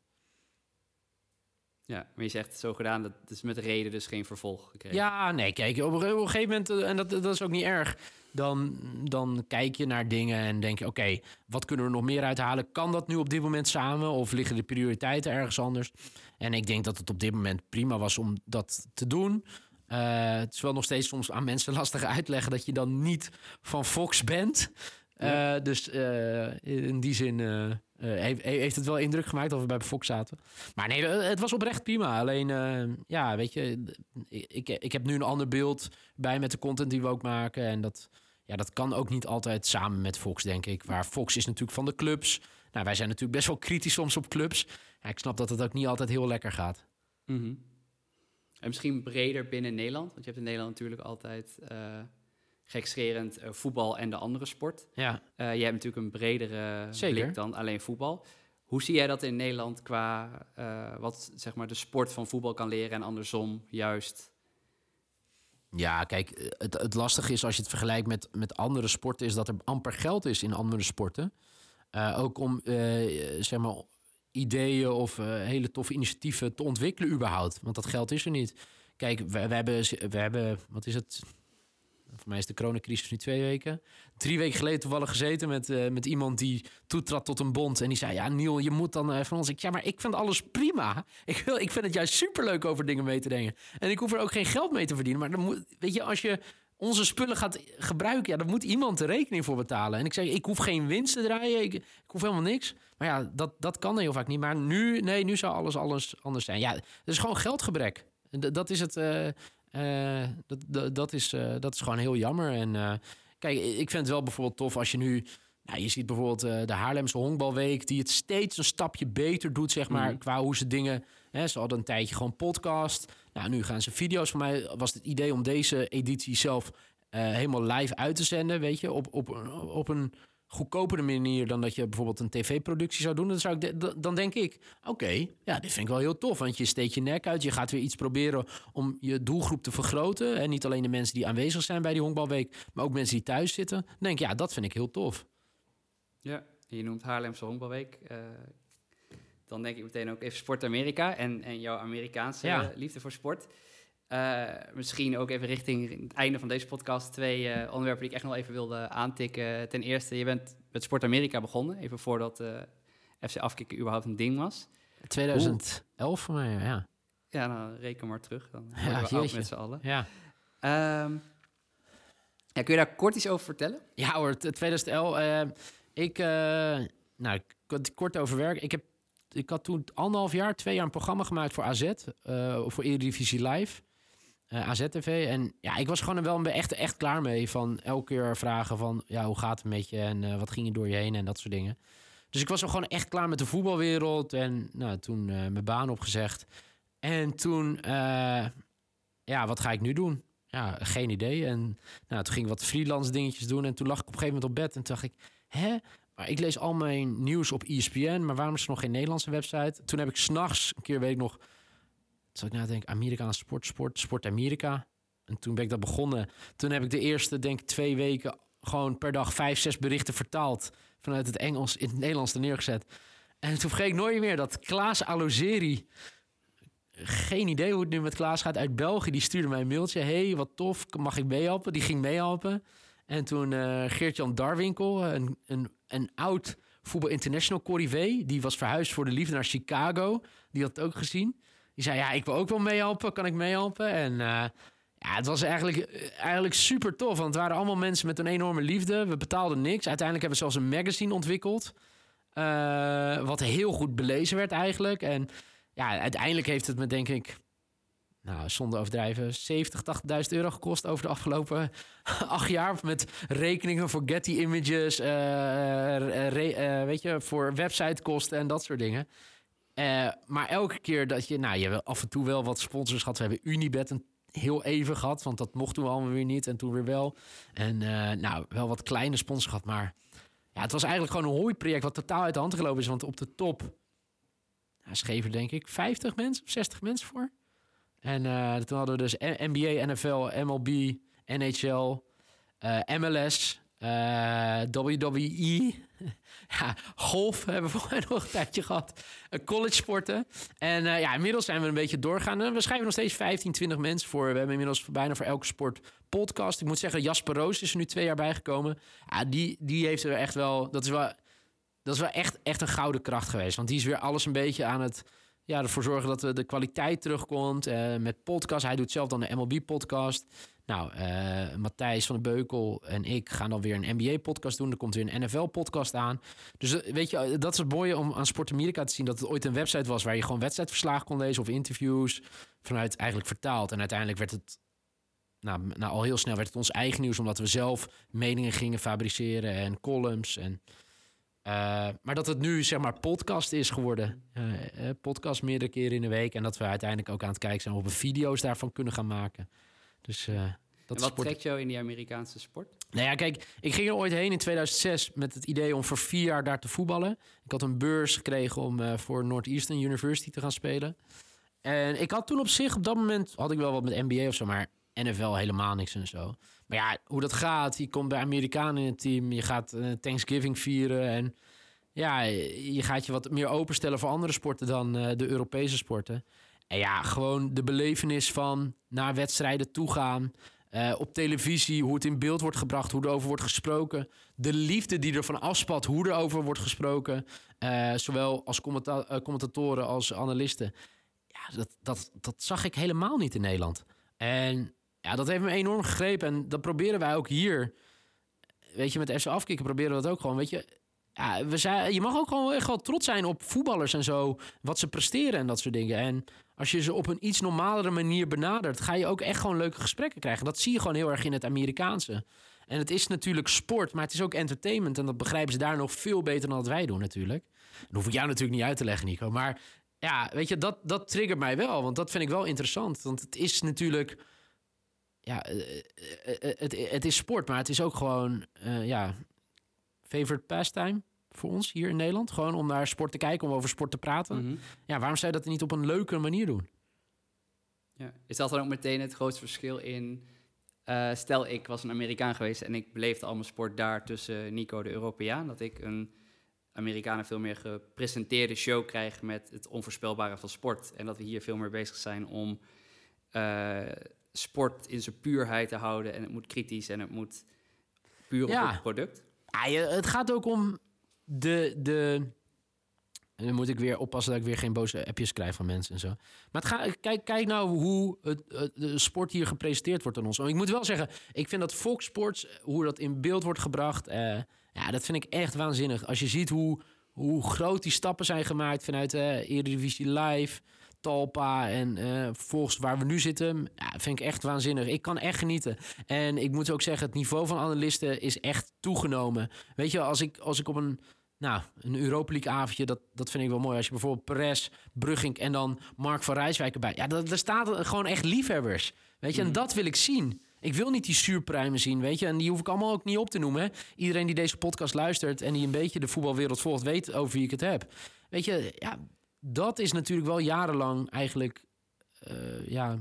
Ja, maar je zegt zo gedaan, dat is met reden dus geen vervolg gekregen. Ja, nee, kijk, op een, gegeven moment, eh, en dat, dat is ook niet erg, dan, dan kijk je naar dingen en denk je, oké, wat kunnen we nog meer uithalen? Kan dat nu op dit moment samen of liggen de prioriteiten ergens anders? En ik denk dat het op dit moment prima was om dat te doen. Uh, het is wel nog steeds soms aan mensen lastig uitleggen dat je dan niet van Fox bent. Uh, dus uh, in die zin heeft, heeft, het wel indruk gemaakt dat we bij Fox zaten. Maar nee, het was oprecht prima. Alleen, ja, weet je, ik, ik heb nu een ander beeld bij met de content die we ook maken. En dat, ja, dat kan ook niet altijd samen met Fox, denk ik. Waar Fox is natuurlijk van de clubs. Nou, wij zijn natuurlijk best wel kritisch soms op clubs. Ja, ik snap dat het ook niet altijd heel lekker gaat. Mhm. En misschien breder binnen Nederland, want je hebt in Nederland natuurlijk altijd uh, gekscherend uh, voetbal en de andere sport. Ja. Uh, je hebt natuurlijk een bredere Zeker. blik dan alleen voetbal. Hoe zie jij dat in Nederland qua wat zeg maar de sport van voetbal kan leren en andersom juist? Ja, kijk, het, het lastige is als je het vergelijkt met, met andere sporten, is dat er amper geld is in andere sporten. ook om zeg maar ideeën of uh, hele toffe initiatieven te ontwikkelen überhaupt. Want dat geld is er niet. Kijk, we, hebben, we hebben, wat is het? Voor mij is de coronacrisis nu twee weken. Drie weken geleden toevallig gezeten met, uh, met iemand die toetrad tot een bond. En die zei, ja Niel, je moet dan uh, van ons... Ik, ja, maar ik vind alles prima. Ik, wil, ik vind het juist superleuk over dingen mee te denken. En ik hoef er ook geen geld mee te verdienen. Maar dan moet, weet je, als je onze spullen gaat gebruiken, ja, dan moet iemand de rekening voor betalen. En ik zeg, ik hoef geen winst te draaien, ik hoef helemaal niks. Maar ja, dat, dat kan heel vaak niet. Maar nu, nee, nu zou alles, alles anders zijn. Ja, het is gewoon geldgebrek. Dat, dat is het. Uh, uh, dat, dat, dat, is, uh, dat is gewoon heel jammer. En kijk, ik vind het wel bijvoorbeeld tof als je nu. Nou, je ziet bijvoorbeeld de Haarlemse Honkbalweek, die het steeds een stapje beter doet, zeg maar, mm. qua hoe ze dingen. Hè, ze hadden een tijdje gewoon podcast. Nou, nu gaan ze video's. Voor mij was het idee om deze editie zelf helemaal live uit te zenden, weet je, op, op, op een goedkopere manier dan dat je bijvoorbeeld een tv-productie zou doen, dan, zou ik dan denk ik, oké, ja, dit vind ik wel heel tof. Want je steekt je nek uit, je gaat weer iets proberen om je doelgroep te vergroten. En niet alleen de mensen die aanwezig zijn bij die honkbalweek, maar ook mensen die thuis zitten. Dan denk ik, ja, dat vind ik heel tof. Ja, je noemt Haarlemse honkbalweek. Uh, dan denk ik meteen ook even Sport Amerika en, en jouw Amerikaanse liefde voor sport. Uh, misschien ook even richting het einde van deze podcast twee uh, onderwerpen die ik echt nog even wilde aantikken. Ten eerste, je bent met Sport Amerika begonnen, even voordat uh, FC Afkikken überhaupt een ding was. 2011 voor mij, ja. Ja, nou, reken maar terug. Dan ja, we met z'n allen. Ja. Um, ja. Kun je daar kort iets over vertellen? Ja hoor, 2011. ik, nou, kort over werk. Ik, heb, ik had toen anderhalf jaar, twee jaar een programma gemaakt voor AZ, voor Eredivisie Live eh, AZ-TV. En ja, ik was gewoon er wel echt, echt klaar mee. Van elke keer vragen van, ja, hoe gaat het met je? En uh, wat ging er door je heen? En dat soort dingen. Dus ik was er gewoon echt klaar met de voetbalwereld. En nou, toen uh, mijn baan opgezegd. En toen, ja, wat ga ik nu doen? Ja, geen idee. En nou, toen ging ik wat freelance dingetjes doen. En toen lag ik op een gegeven moment op bed. En toen dacht ik, hè? Maar ik lees al mijn nieuws op ESPN. Maar waarom is er nog geen Nederlandse website? Toen heb ik s'nachts, een keer weet ik nog zal ik nadenken, Amerikaanse sport, sport, sport Amerika. En toen ben ik dat begonnen. Toen heb ik de eerste, denk ik, twee weken gewoon per dag vijf, zes berichten vertaald. Vanuit het Engels in het Nederlands er neergezet. En toen vergeet ik nooit meer dat Klaas Alozeri... Geen idee hoe het nu met Klaas gaat uit België. Die stuurde mij een mailtje. hey, wat tof, mag ik meehelpen? Die ging meehelpen. En toen uh, Geert-Jan Darwinkel, een, een, een oud voetbal international corrivé... die was verhuisd voor de liefde naar Chicago. Die had het ook gezien. Die zei, ja, ik wil ook wel meehelpen. Kan ik meehelpen? En uh, ja, het was eigenlijk, eigenlijk super tof. Want het waren allemaal mensen met een enorme liefde. We betaalden niks. Uiteindelijk hebben we zelfs een magazine ontwikkeld. Uh, wat heel goed belezen werd eigenlijk. En ja, uiteindelijk heeft het me denk ik... Nou, zonder overdrijven, 70, 80.000 euro gekost over de afgelopen acht jaar. Met rekeningen voor Getty Images, uh, weet je, voor websitekosten en dat soort dingen. Uh, maar elke keer dat je, nou, je af en toe wel wat sponsors gehad. We hebben Unibet een heel even gehad, want dat mochten we allemaal weer niet en toen weer wel. En uh, nou, wel wat kleine sponsors gehad, maar ja, het was eigenlijk gewoon een hooiproject wat totaal uit de hand gelopen is. Want op de top nou, schreven denk ik 50 mensen of 60 mensen voor. En uh, toen hadden we dus NBA, NFL, MLB, NHL, MLS, WWE ja, golf hebben we volgens nog een tijdje gehad. Uh, college sporten. En uh, ja, inmiddels zijn we een beetje doorgaan. we schrijven nog steeds 15, 20 mensen voor. We hebben inmiddels bijna voor elke sport podcast. Ik moet zeggen, Jasper Roos is er nu twee jaar bijgekomen. Die, die heeft er echt wel... Dat is wel, dat is wel echt, echt een gouden kracht geweest. Want die is weer alles een beetje aan het ja, ervoor zorgen dat de kwaliteit terugkomt. Met podcast. Hij doet zelf dan de MLB-podcast. Nou, uh, Matthijs van de Beukel en ik gaan dan weer een NBA-podcast doen. Er komt weer een NFL-podcast aan. Dus eh, weet je, dat is het mooie om aan Sport Amerika te zien... dat het ooit een website was waar je gewoon wedstrijdverslagen kon lezen... of interviews vanuit eigenlijk vertaald. En uiteindelijk werd het... Nou, nou, al heel snel werd het ons eigen nieuws... omdat we zelf meningen gingen fabriceren en columns. En maar dat het nu zeg maar podcast is geworden. podcast meerdere keren in de week. En dat we uiteindelijk ook aan het kijken zijn of we video's daarvan kunnen gaan maken. Dus dat en wat trekt jou in die Amerikaanse sport? Nou ja, kijk, ik ging er ooit heen in 2006 met het idee om voor vier jaar daar te voetballen. Ik had een beurs gekregen om uh, voor Northeastern University te gaan spelen. En ik had toen op zich, op dat moment had ik wel wat met NBA of zo, maar NFL helemaal niks en zo. Maar ja, hoe dat gaat, je komt bij Amerikanen in het team, je gaat uh, Thanksgiving vieren en ja, je gaat je wat meer openstellen voor andere sporten dan uh, de Europese sporten. En ja, gewoon de belevenis van naar wedstrijden toe gaan. Uh, op televisie, hoe het in beeld wordt gebracht, hoe erover wordt gesproken. De liefde die er van afspat, hoe erover wordt gesproken. Uh, zowel als uh, commentatoren als analisten. Ja, dat, dat, dat zag ik helemaal niet in Nederland. En ja, dat heeft me enorm gegrepen. En dat proberen wij ook hier. Weet je, met FC Afkikken proberen we dat ook gewoon. Weet je, ja, we zijn, je mag ook gewoon echt wel trots zijn op voetballers en zo. Wat ze presteren en dat soort dingen. En als je ze op een iets normalere manier benadert, ga je ook echt gewoon leuke gesprekken krijgen. Dat zie je gewoon heel erg in het Amerikaanse. En het is natuurlijk sport, maar het is ook entertainment. En dat begrijpen ze daar nog veel beter dan dat wij doen, natuurlijk. Dat hoef ik jou natuurlijk niet uit te leggen, Nico. Maar ja, weet je, dat, dat triggert mij wel. Want dat vind ik wel interessant. Want het is natuurlijk. Ja, eh, eh, eh, het, het is sport, maar het is ook gewoon. ja, favorite pastime voor ons hier in Nederland. Gewoon om naar sport te kijken, om over sport te praten. Mhm. Ja, waarom zou je dat niet op een leuke manier doen? Ja. Is dat dan ook meteen het grootste verschil in... Uh, stel, ik was een Amerikaan geweest en ik beleefde al mijn sport daar tussen Nico de Europeaan. Dat ik een Amerikanen veel meer gepresenteerde show krijg met het onvoorspelbare van sport. En dat we hier veel meer bezig zijn om uh, sport in zijn puurheid te houden. En het moet kritisch en het moet puur op het product. Ja, het gaat ook om de, de, en dan moet ik weer oppassen dat ik weer geen boze appjes krijg van mensen en zo. Maar het ga, kijk, kijk nou hoe het, de sport hier gepresenteerd wordt aan ons. Ik moet wel zeggen, ik vind dat Fox Sports, hoe dat in beeld wordt gebracht, uh, ja, dat vind ik echt waanzinnig. Als je ziet hoe, hoe groot die stappen zijn gemaakt vanuit uh, Eredivisie Live, Talpa en uh, volgens waar we nu zitten, ja, vind ik echt waanzinnig. Ik kan echt genieten. En ik moet ook zeggen, het niveau van analisten is echt toegenomen. Weet je, als ik, als ik op een nou, een Europa League avondje, dat, dat vind ik wel mooi. Als je bijvoorbeeld Perez, Brugging en dan Mark van Rijswijk erbij. Ja, daar staat gewoon echt liefhebbers. Weet je, en mm. dat wil ik zien. Ik wil niet die suurpruimen zien, weet je. En die hoef ik allemaal ook niet op te noemen. Iedereen die deze podcast luistert en die een beetje de voetbalwereld volgt, weet over wie ik het heb. Weet je, ja, dat is natuurlijk wel jarenlang eigenlijk, uh, ja,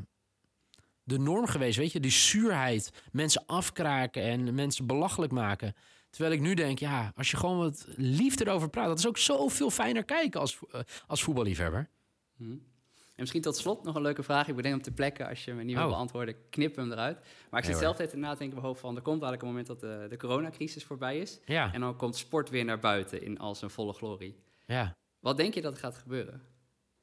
de norm geweest, weet je. Die zuurheid, mensen afkraken en mensen belachelijk maken. Terwijl ik nu denk, ja, als je gewoon wat liefde erover praat, dat is ook zoveel fijner kijken als, uh, als voetballiefhebber. Hmm. En misschien tot slot nog een leuke vraag. Ik bedenk op de plekken, als je me niet wil oh. beantwoorden, knip hem eruit. Maar ik zit zelf even na te denken mijn hoofd van... er komt eigenlijk een moment dat de, de coronacrisis voorbij is. Ja. En dan komt sport weer naar buiten in al zijn volle glorie. Ja. Wat denk je dat er gaat gebeuren?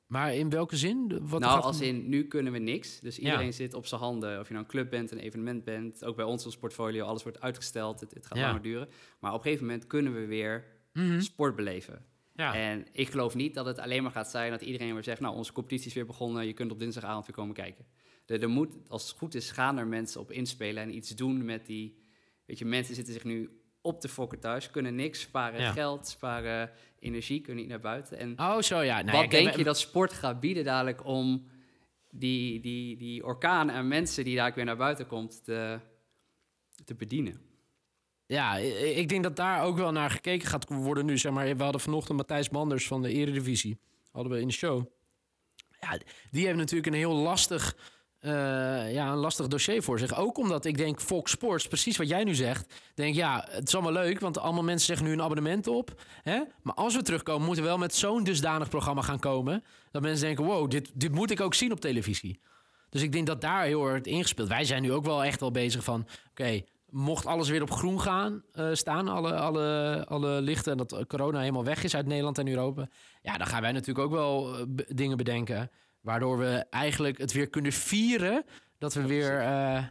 Maar in welke zin? Wat nou, als in nu kunnen we niks. Dus iedereen zit op zijn handen. Of je nou een club bent, een evenement bent. Ook bij ons als portfolio, alles wordt uitgesteld. Het, het gaat langer duren. Maar op een gegeven moment kunnen we weer mhm. sport beleven. Ja. En ik geloof niet dat het alleen maar gaat zijn dat iedereen weer zegt... nou, onze competitie is weer begonnen, je kunt op dinsdagavond weer komen kijken. Er, er moet, als het goed is, gaan er mensen op inspelen en iets doen met die... Weet je, mensen zitten zich nu op de fokken thuis, kunnen niks, sparen geld, sparen energie, kunnen niet naar buiten. En oh, zo ja. wat denk je dat sport gaat bieden dadelijk om die, die, die orkaan en mensen die daar weer naar buiten komt te, te bedienen? Ja, ik denk dat daar ook wel naar gekeken gaat worden nu. Zeg maar, we hadden vanochtend Matthijs Manders van de Eredivisie, hadden we in de show. Ja, die heeft natuurlijk een heel lastig uh, ja, een lastig dossier voor zich. Ook omdat ik denk, Fox Sports, precies wat jij nu zegt. Denk ja, het is allemaal leuk, want allemaal mensen zeggen nu een abonnement op. Hè? Maar als we terugkomen, moeten we wel met zo'n dusdanig programma gaan komen. Dat mensen denken, wow, dit, dit moet ik ook zien op televisie. Dus ik denk dat daar heel erg ingespeeld. Wij zijn nu ook wel echt wel bezig van, oké, mocht alles weer op groen gaan uh, staan, alle, alle, alle lichten... en dat corona helemaal weg is uit Nederland en Europa... ja, dan gaan wij natuurlijk ook wel uh, dingen bedenken... Waardoor we eigenlijk het weer kunnen vieren. Dat we weer uh,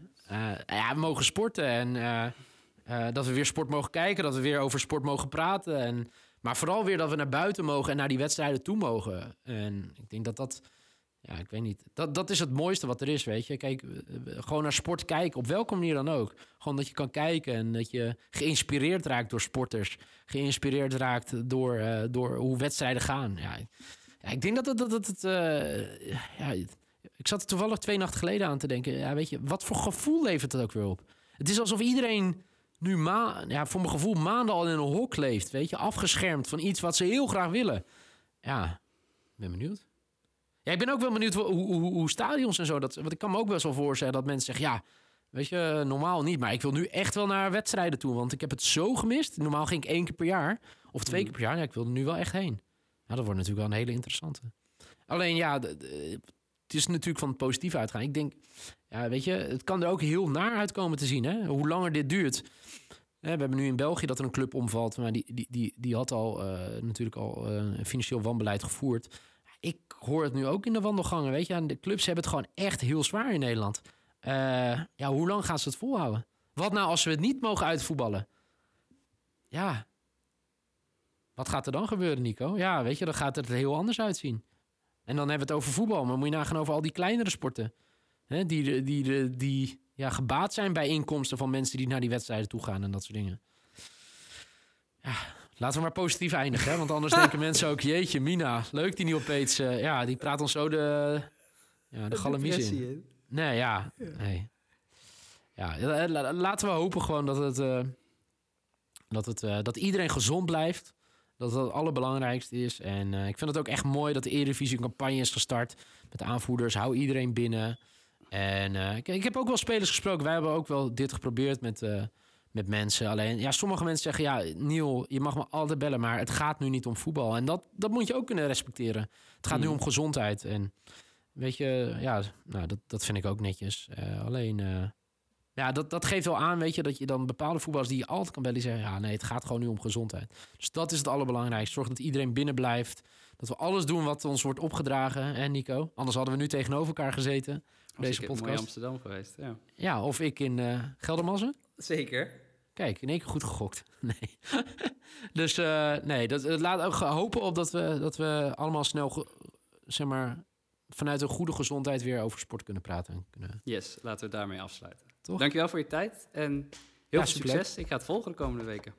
ja, mogen sporten. En uh, dat we weer sport mogen kijken. Dat we weer over sport mogen praten. En, maar vooral weer dat we naar buiten mogen en naar die wedstrijden toe mogen. En ik denk dat dat. ja, ik weet niet. Dat, dat is het mooiste wat er is, weet je. Kijk, gewoon naar sport kijken, op welke manier dan ook. Gewoon dat je kan kijken en dat je geïnspireerd raakt door sporters. Geïnspireerd raakt door, uh, door hoe wedstrijden gaan. Ja, ja, ik denk dat het... Dat, dat, het uh, ja, ik zat er toevallig twee nachten geleden aan te denken. Ja, weet je, wat voor gevoel levert het ook weer op? Het is alsof iedereen nu, ma ja, voor mijn gevoel, maanden al in een hok leeft. Weet je, afgeschermd van iets wat ze heel graag willen. Ja, ben benieuwd. Ja, ik ben ook wel benieuwd hoe, hoe, hoe stadions en zo. Dat, want ik kan me ook best wel voorstellen dat mensen zeggen: ja, weet je, normaal niet. Maar ik wil nu echt wel naar wedstrijden toe. Want ik heb het zo gemist. Normaal ging ik één keer per jaar of twee keer per jaar. Ja, ik wil er nu wel echt heen. Ja, dat wordt natuurlijk wel een hele interessante. Alleen ja, het is natuurlijk van het positieve uitgaan. Ik denk, ja, weet je, het kan er ook heel naar uitkomen te zien. Hè? Hoe langer dit duurt. We hebben nu in België dat er een club omvalt. Maar die, die, die, die had al uh, natuurlijk al uh, financieel wanbeleid gevoerd. Ik hoor het nu ook in de wandelgangen. Weet je, de clubs hebben het gewoon echt heel zwaar in Nederland. Uh, ja, hoe lang gaan ze het volhouden? Wat nou als we het niet mogen uitvoetballen? Ja. Wat gaat er dan gebeuren, Nico? Ja, weet je, dan gaat het er heel anders uitzien. En dan hebben we het over voetbal. Maar moet je nagaan over al die kleinere sporten. Hè, die, die, die, die ja, gebaat zijn bij inkomsten van mensen die naar die wedstrijden toe gaan en dat soort dingen. Ja, laten we maar positief eindigen. Hè? Want anders denken mensen ook, jeetje, Mina, leuk die nieuwe page. Uh, ja, die praat ons zo de, ja, de galamies in. Nee, ja. Nee. Ja, laten we hopen gewoon dat het... Uh, dat, het, uh, dat iedereen gezond blijft. Dat dat het allerbelangrijkste is. En uh, ik vind het ook echt mooi dat de Eredivisie een campagne is gestart. Met aanvoerders, hou iedereen binnen. En uh, ik, ik, heb ook wel spelers gesproken. Wij hebben ook wel dit geprobeerd met, uh, met mensen. Alleen, ja, sommige mensen zeggen... ja, Niel, je mag me altijd bellen... maar het gaat nu niet om voetbal. En dat, dat moet je ook kunnen respecteren. Het gaat nu mm. om gezondheid. En weet je, ja, nou, dat, dat vind ik ook netjes. alleen ja, dat, dat geeft wel aan, weet je, dat je dan bepaalde voetballers die je altijd kan bellen, zeggen, ja, nee, het gaat gewoon nu om gezondheid. Dus dat is het allerbelangrijkste. Zorg dat iedereen binnen blijft. Dat we alles doen wat ons wordt opgedragen, hè, Nico? Anders hadden we nu tegenover elkaar gezeten. Voor deze podcast. in Amsterdam geweest, ja. Ja, of ik in uh, Geldermalsen. Zeker. Kijk, in één keer goed gegokt. Nee. dus uh, nee, dat, laat ook hopen op dat we, dat we allemaal snel, zeg maar, vanuit een goede gezondheid weer over sport kunnen praten. Kunnen... Yes, laten we daarmee afsluiten. Toch? Dankjewel voor je tijd en heel veel succes. Ik ga het volgen de komende weken.